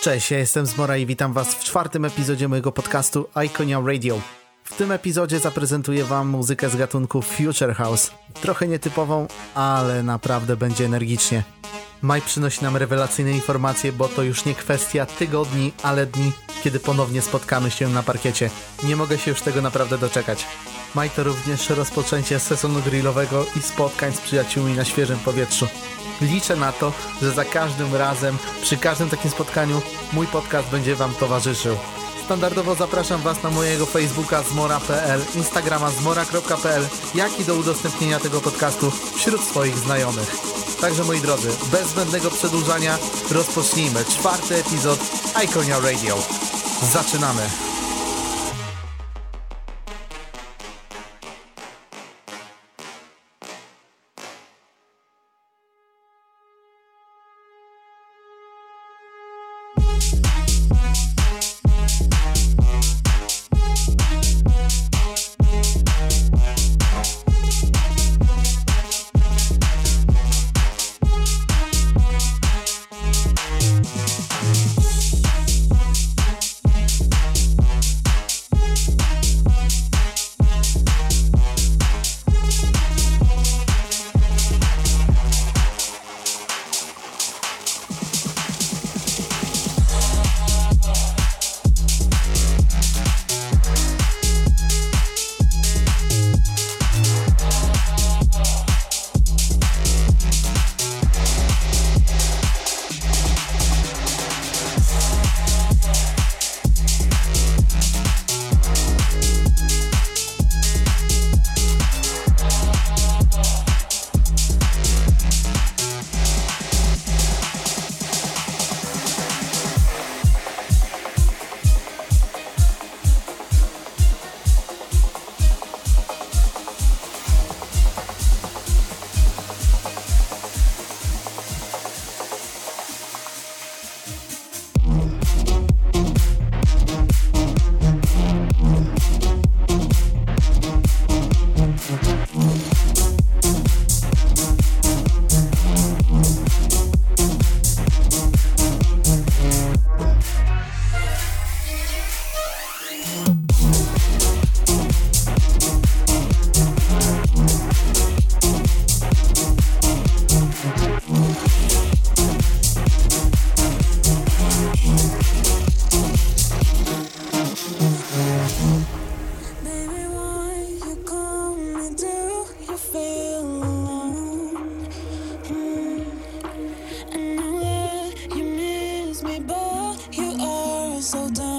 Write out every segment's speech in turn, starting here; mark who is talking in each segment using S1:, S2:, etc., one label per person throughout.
S1: Cześć, ja jestem Zmora i witam Was w czwartym epizodzie mojego podcastu Iconia Radio. W tym epizodzie zaprezentuję Wam muzykę z gatunku Future House. Trochę nietypową, ale naprawdę będzie energicznie. Maj przynosi nam rewelacyjne informacje, bo to już nie kwestia tygodni, ale dni, kiedy ponownie spotkamy się na parkiecie. Nie mogę się już tego naprawdę doczekać. Maj to również rozpoczęcie sezonu grillowego i spotkań z przyjaciółmi na świeżym powietrzu. Liczę na to, że za każdym razem, przy każdym takim spotkaniu, mój podcast będzie Wam towarzyszył. Standardowo zapraszam Was na mojego Facebooka zmora.pl, Instagrama zmora.pl, jak i do udostępnienia tego podcastu wśród swoich znajomych. Także moi drodzy, bez zbędnego przedłużania rozpocznijmy czwarty epizod Iconia Radio. Zaczynamy!
S2: so done.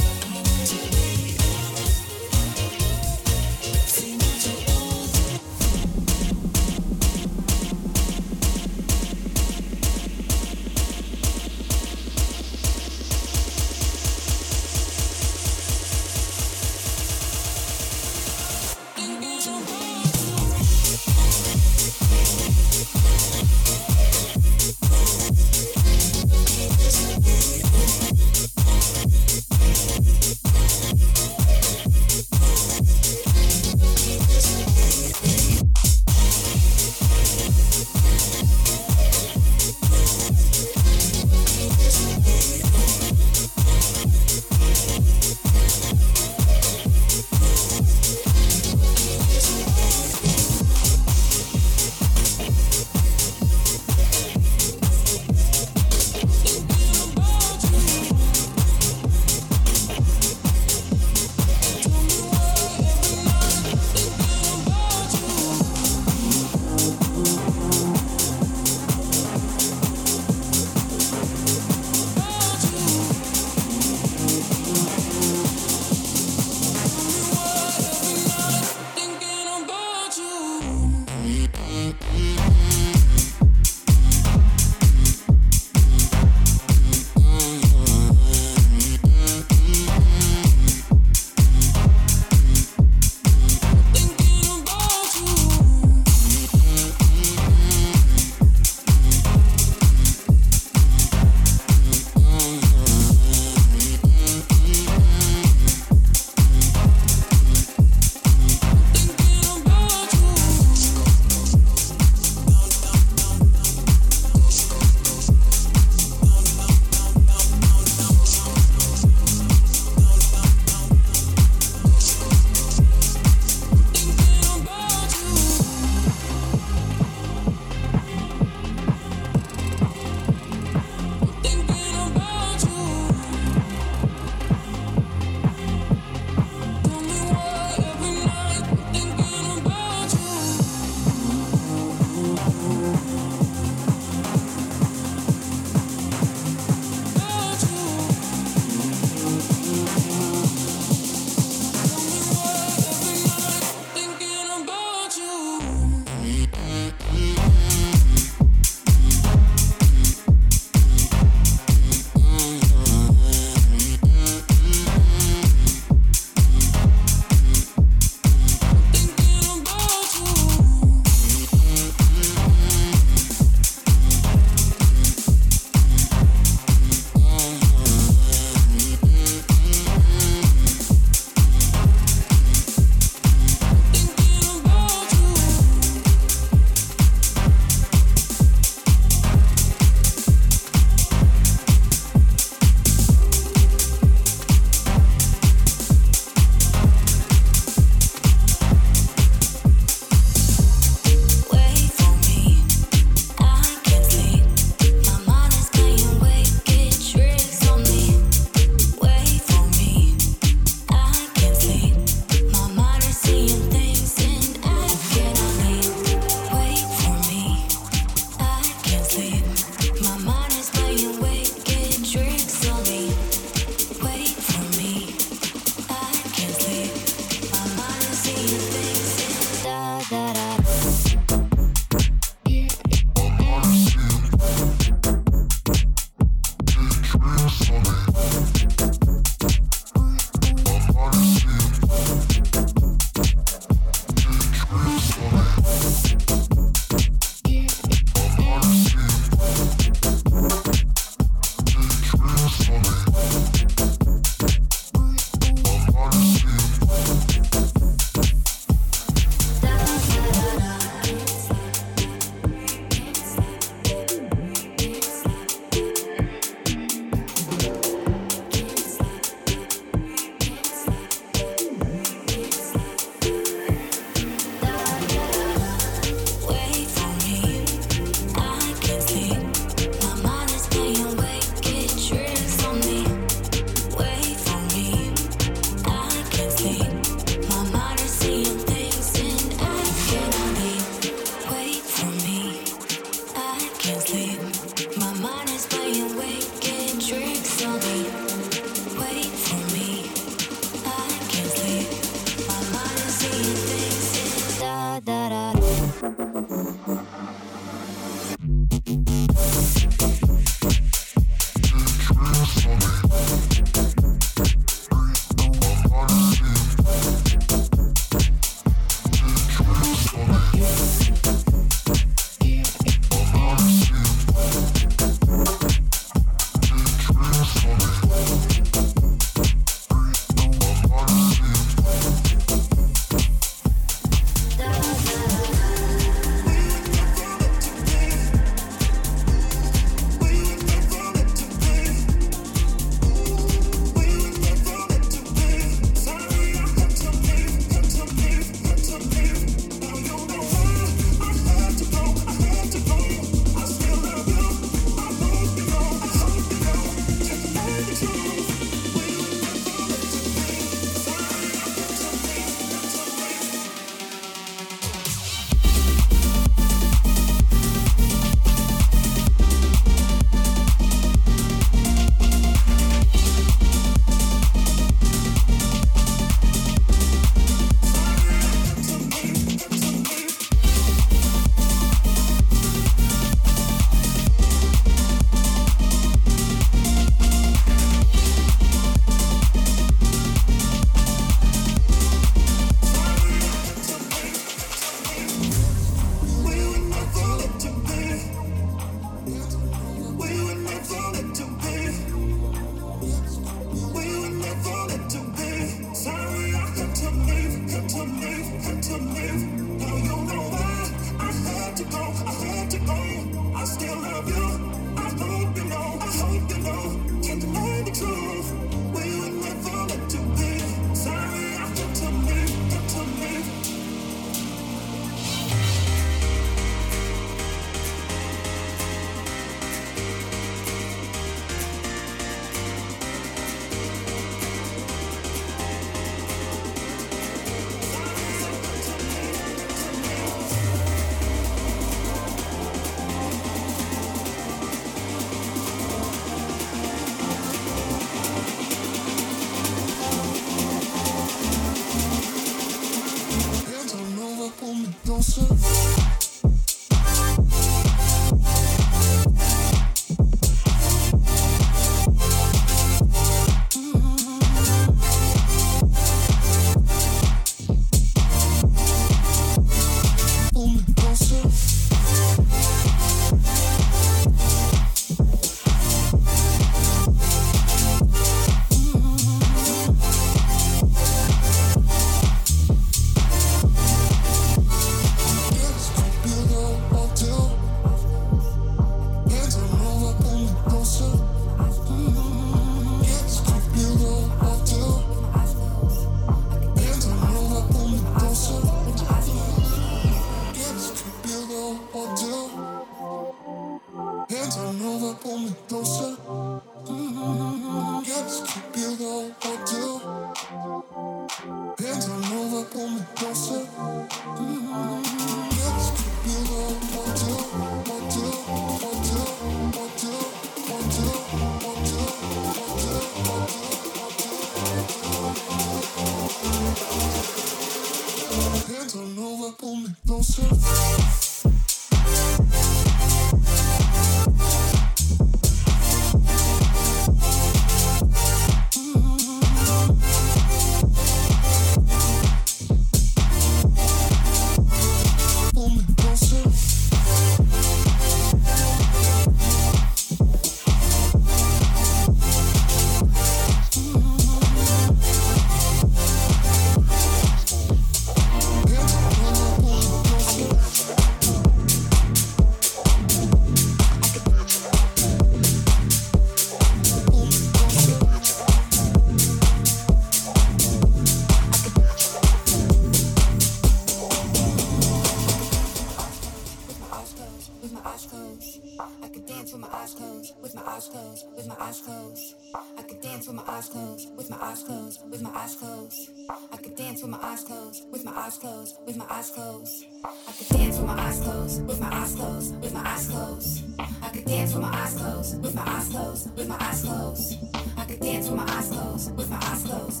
S2: closed, with my eyes closed, with my eyes closed. I could dance with my
S3: eyes closed,
S4: with my eyes closed, with my eyes closed. I could dance with my eyes closed, with my eyes closed, with my eyes closed. I could dance with my eyes closed, with my eyes closed.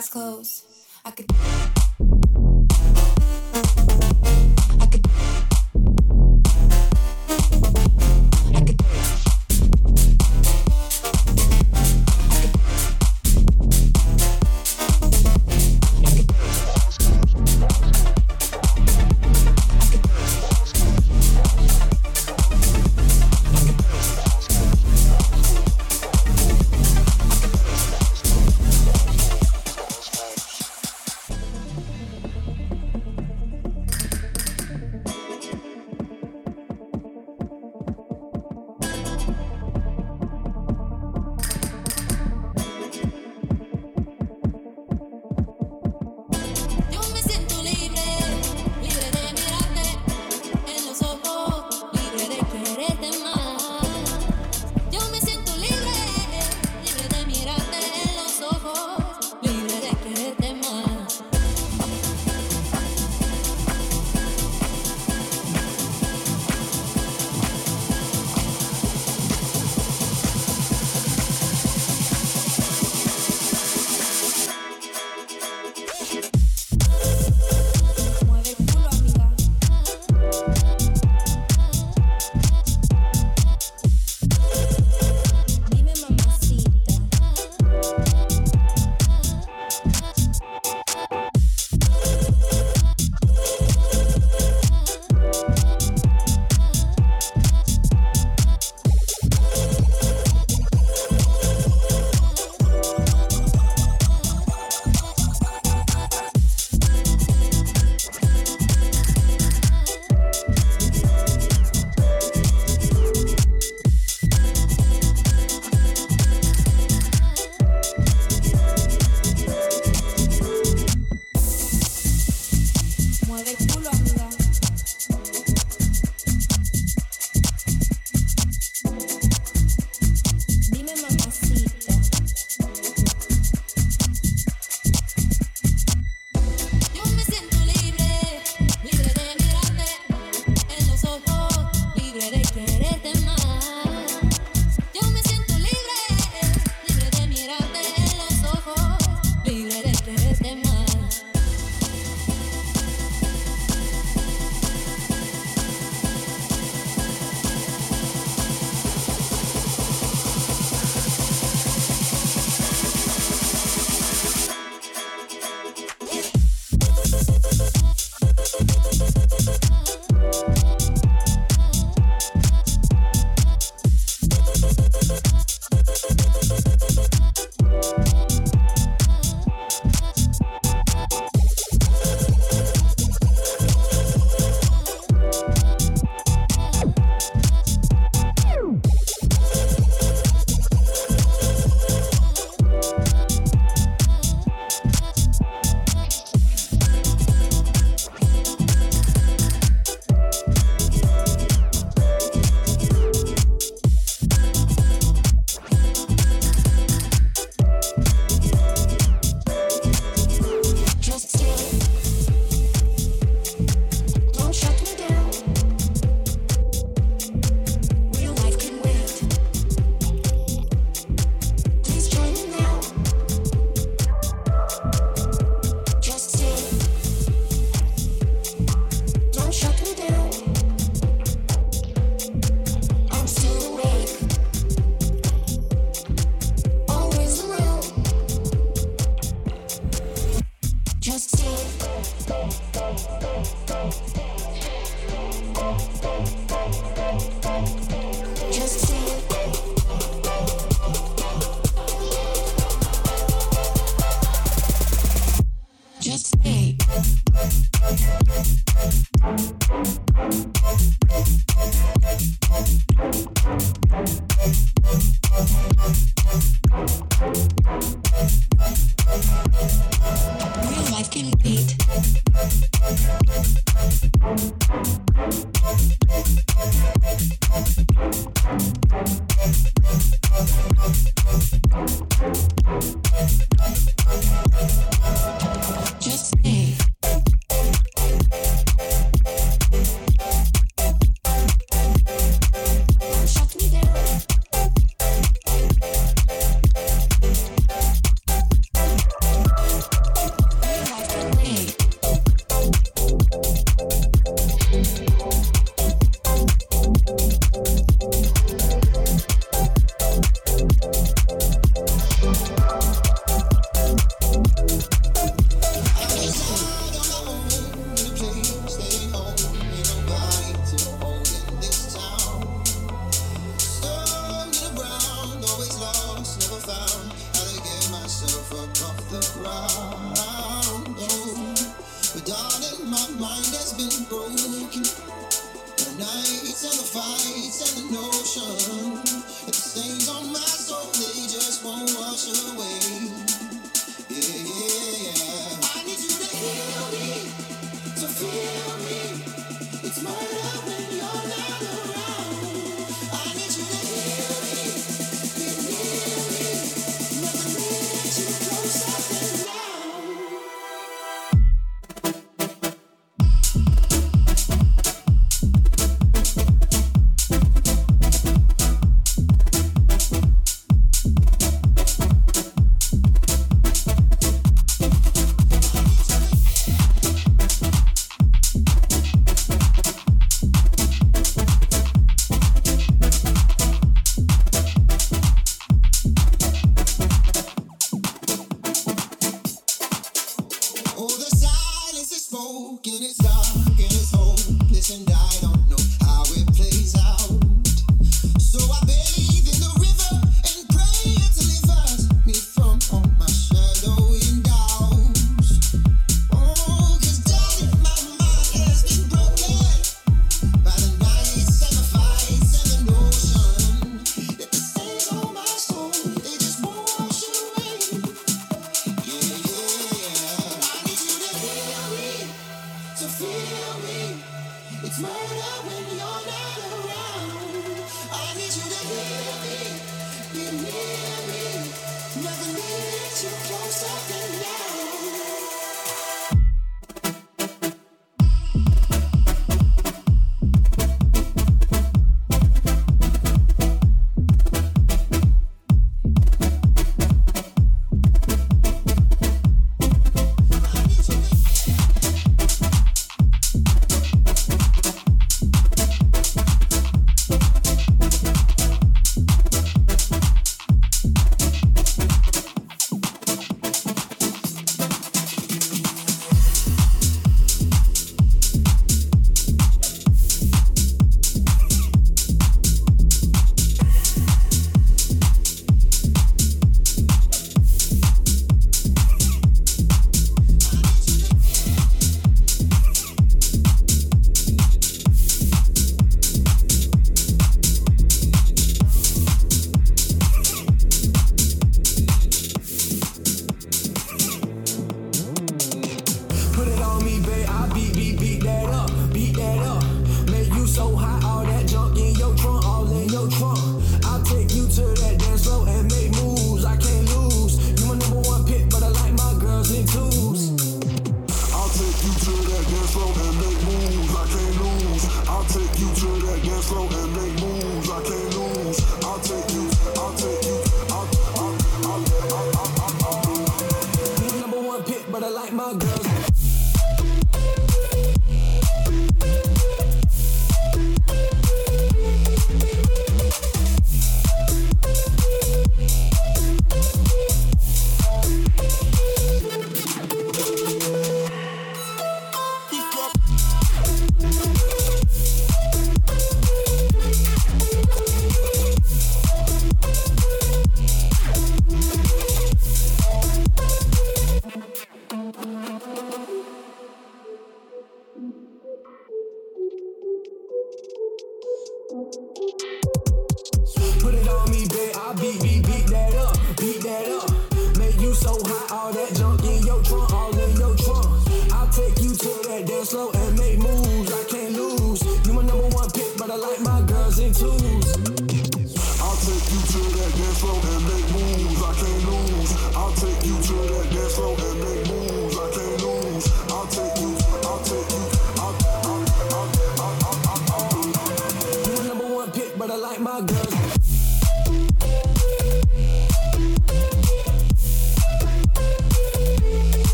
S4: Eyes closed, I could.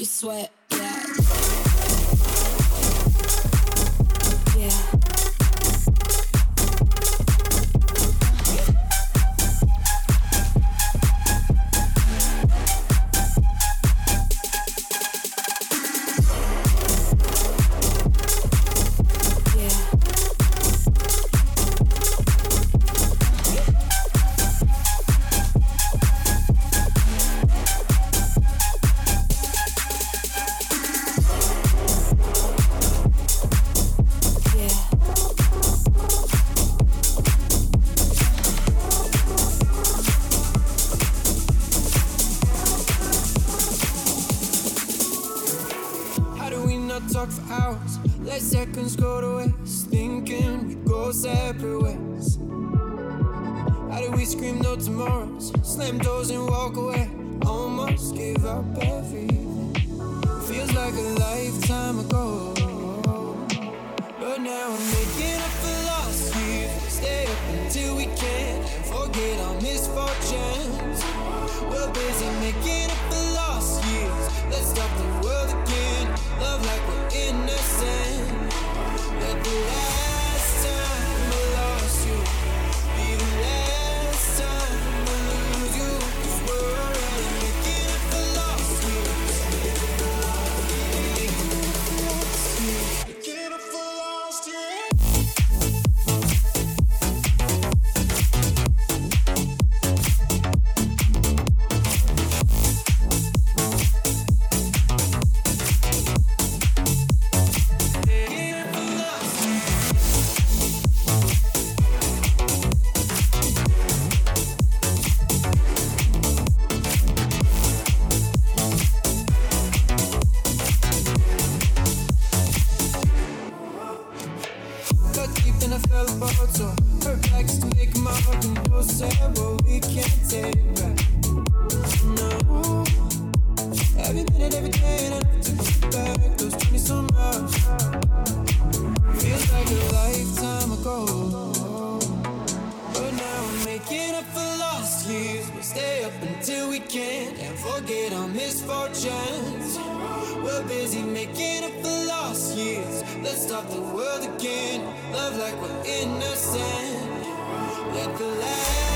S4: you sweat.
S5: talk for hours, let seconds go to waste. Thinking we go separate ways. How do we scream no tomorrows? Slam doors and walk away. Almost give up everything. Feels like a lifetime ago. But now I'm making up for lost years. Stay up until we can't forget our misfortunes. We're busy making up for lost years. Let's stop the world again. Love like innocent. Let the light Love like we're innocent. Let the light.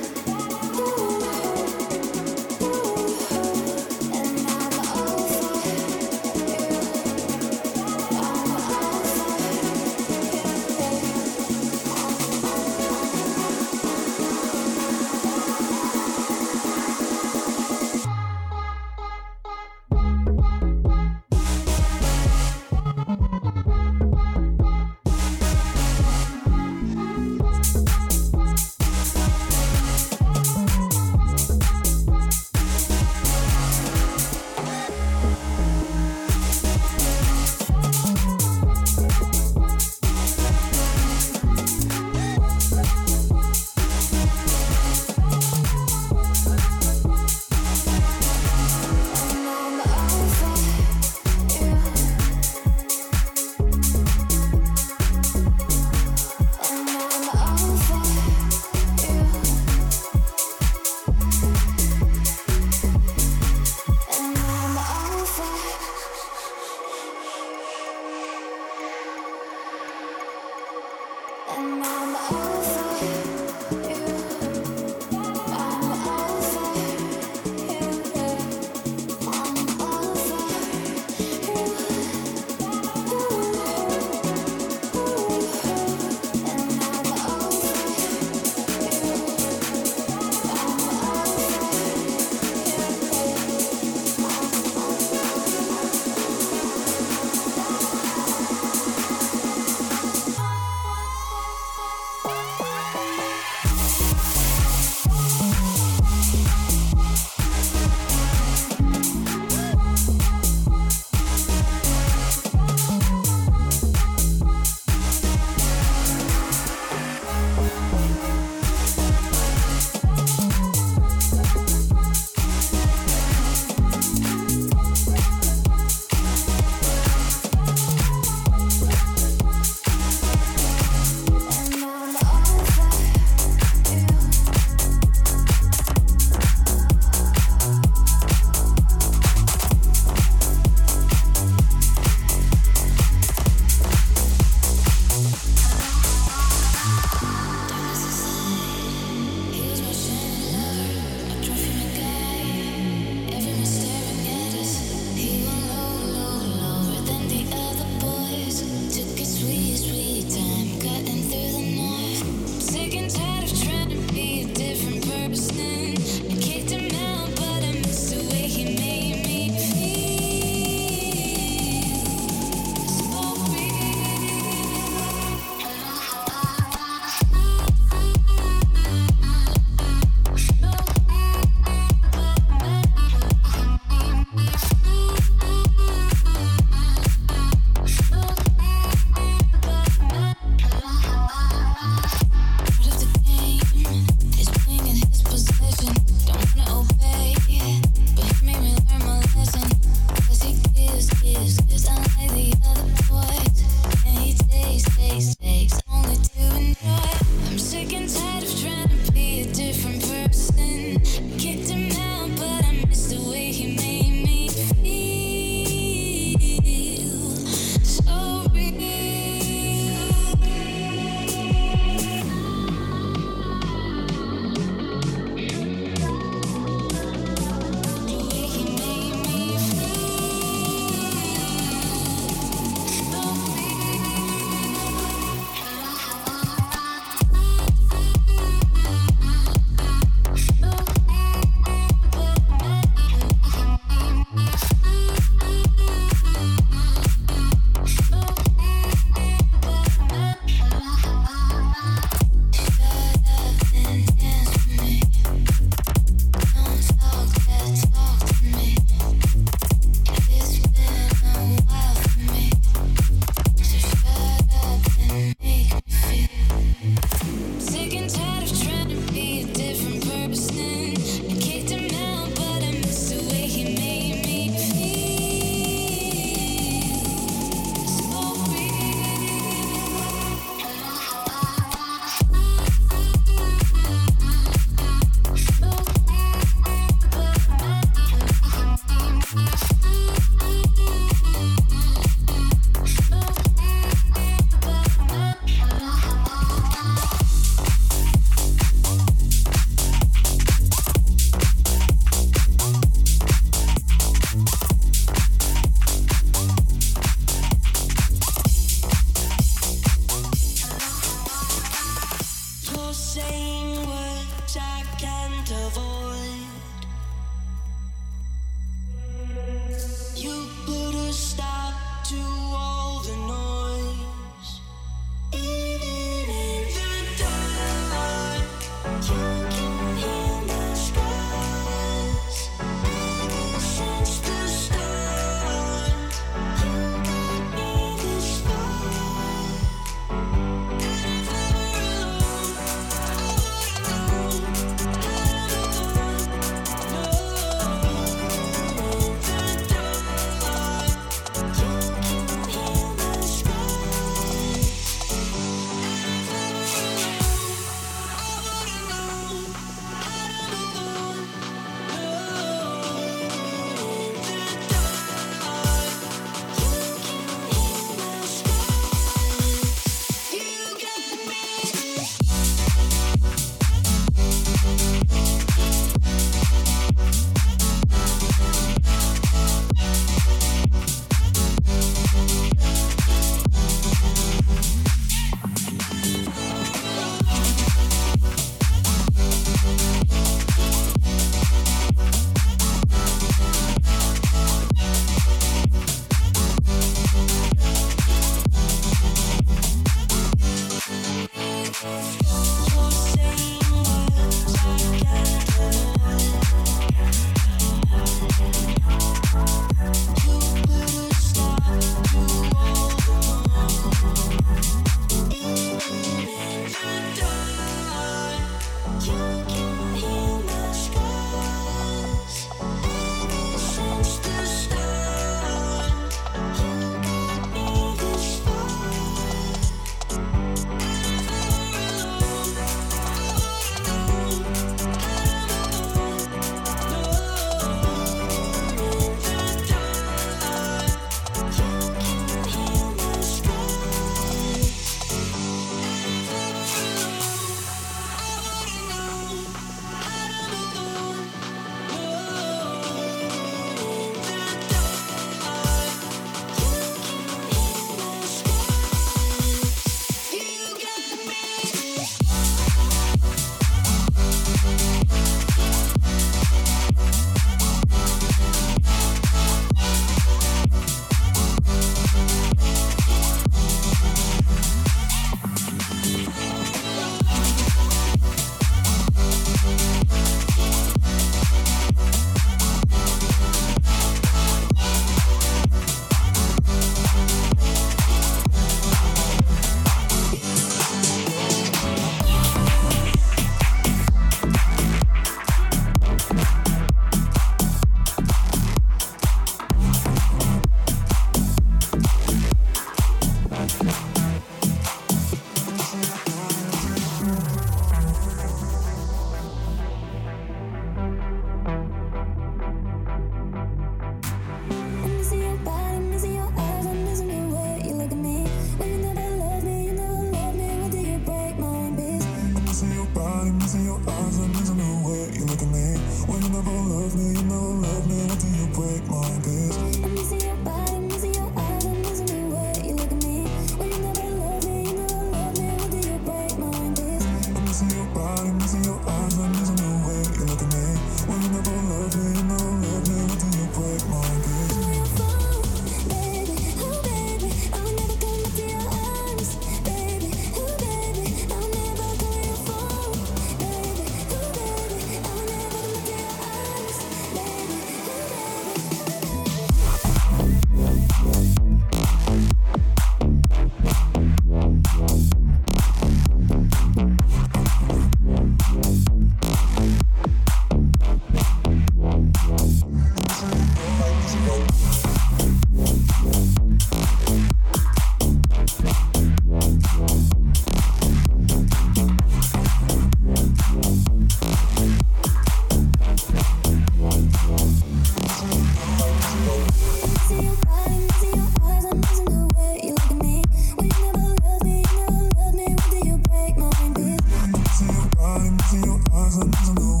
S5: I don't know.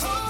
S5: Oh.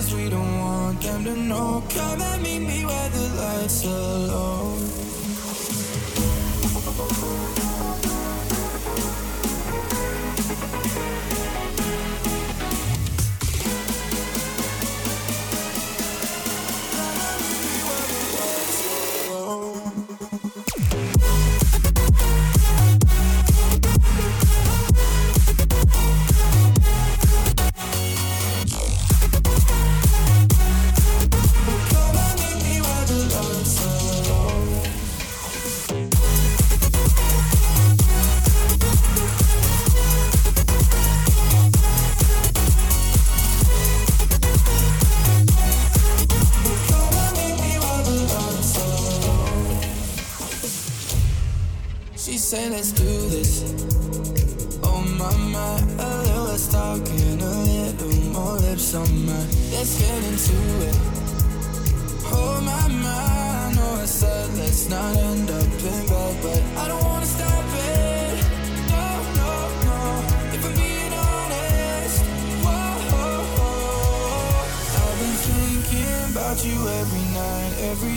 S5: this we summer. Let's get into it. Hold my mind. I know I said let's not end up in bed, but I don't want.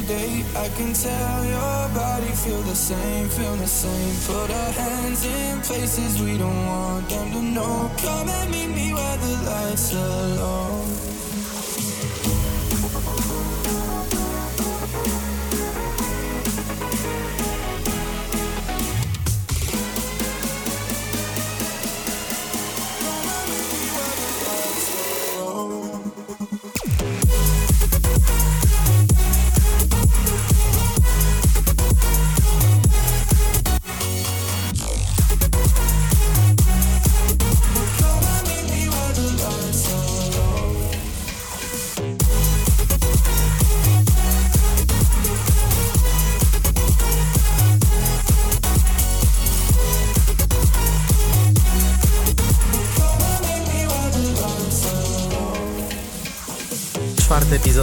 S5: I can tell your body feel the same, feel the same. Put our hands in places we don't want them to know. Come and meet me where the lights are low.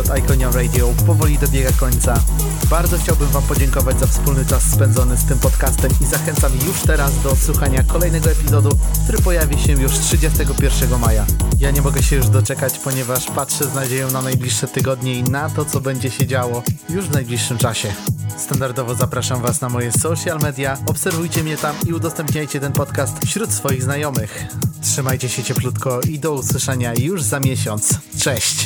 S1: Epizod Iconia Radio powoli dobiega końca. Bardzo chciałbym Wam podziękować za wspólny czas spędzony z tym podcastem i zachęcam już teraz do słuchania kolejnego epizodu, który pojawi się już 31 maja. Ja nie mogę się już doczekać, ponieważ patrzę z nadzieją na najbliższe tygodnie i na to, co będzie się działo już w najbliższym czasie. Standardowo zapraszam Was na moje social media, obserwujcie mnie tam i udostępniajcie ten podcast wśród swoich znajomych. Trzymajcie się cieplutko i do usłyszenia już za miesiąc. Cześć!